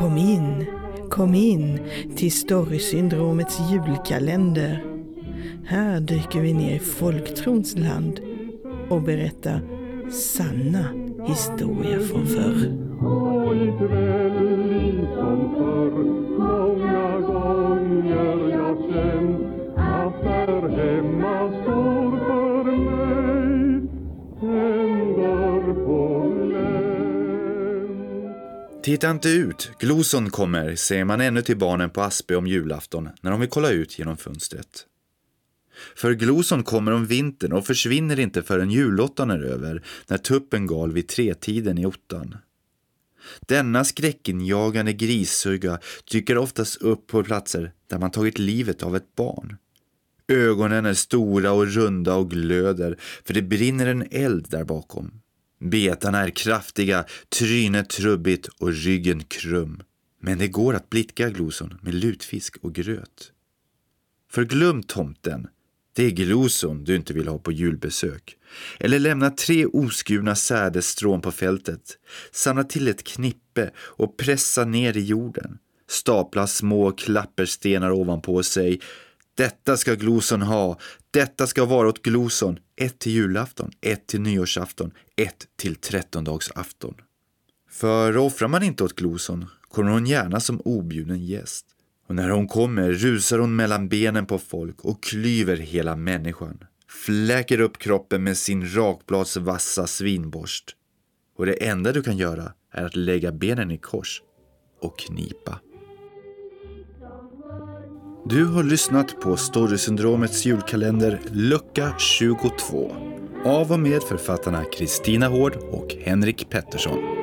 Kom in, kom in till Storysyndromets julkalender. Här dyker vi ner i folktrons land och berättar sanna historier från förr. Och ikväll liksom förr många gånger jag känt Titta inte ut, Gloson kommer, säger man ännu till barnen på Aspe om julafton när de vill kolla ut genom fönstret. För Gloson kommer om vintern och försvinner inte förrän julottan är över, när tuppen gal vid tretiden i ottan. Denna skräckinjagande grissugga dyker oftast upp på platser där man tagit livet av ett barn. Ögonen är stora och runda och glöder, för det brinner en eld där bakom. Betarna är kraftiga, trynet trubbigt och ryggen krum. Men det går att blidka Gloson med lutfisk och gröt. För glöm tomten. Det är Gloson du inte vill ha på julbesök. Eller lämna tre oskurna sädesstrån på fältet. Samla till ett knippe och pressa ner i jorden. Stapla små klapperstenar ovanpå sig. Detta ska Gloson ha. Detta ska vara åt Gloson. Ett till julafton, ett till nyårsafton, ett till trettondagsafton. För offrar man inte åt Gloson kommer hon gärna som objuden gäst. Och när hon kommer rusar hon mellan benen på folk och klyver hela människan. Fläker upp kroppen med sin rakbladsvassa svinborst. Och det enda du kan göra är att lägga benen i kors och knipa. Du har lyssnat på Storysyndromets julkalender lucka 22 av och med författarna Kristina Hård och Henrik Pettersson.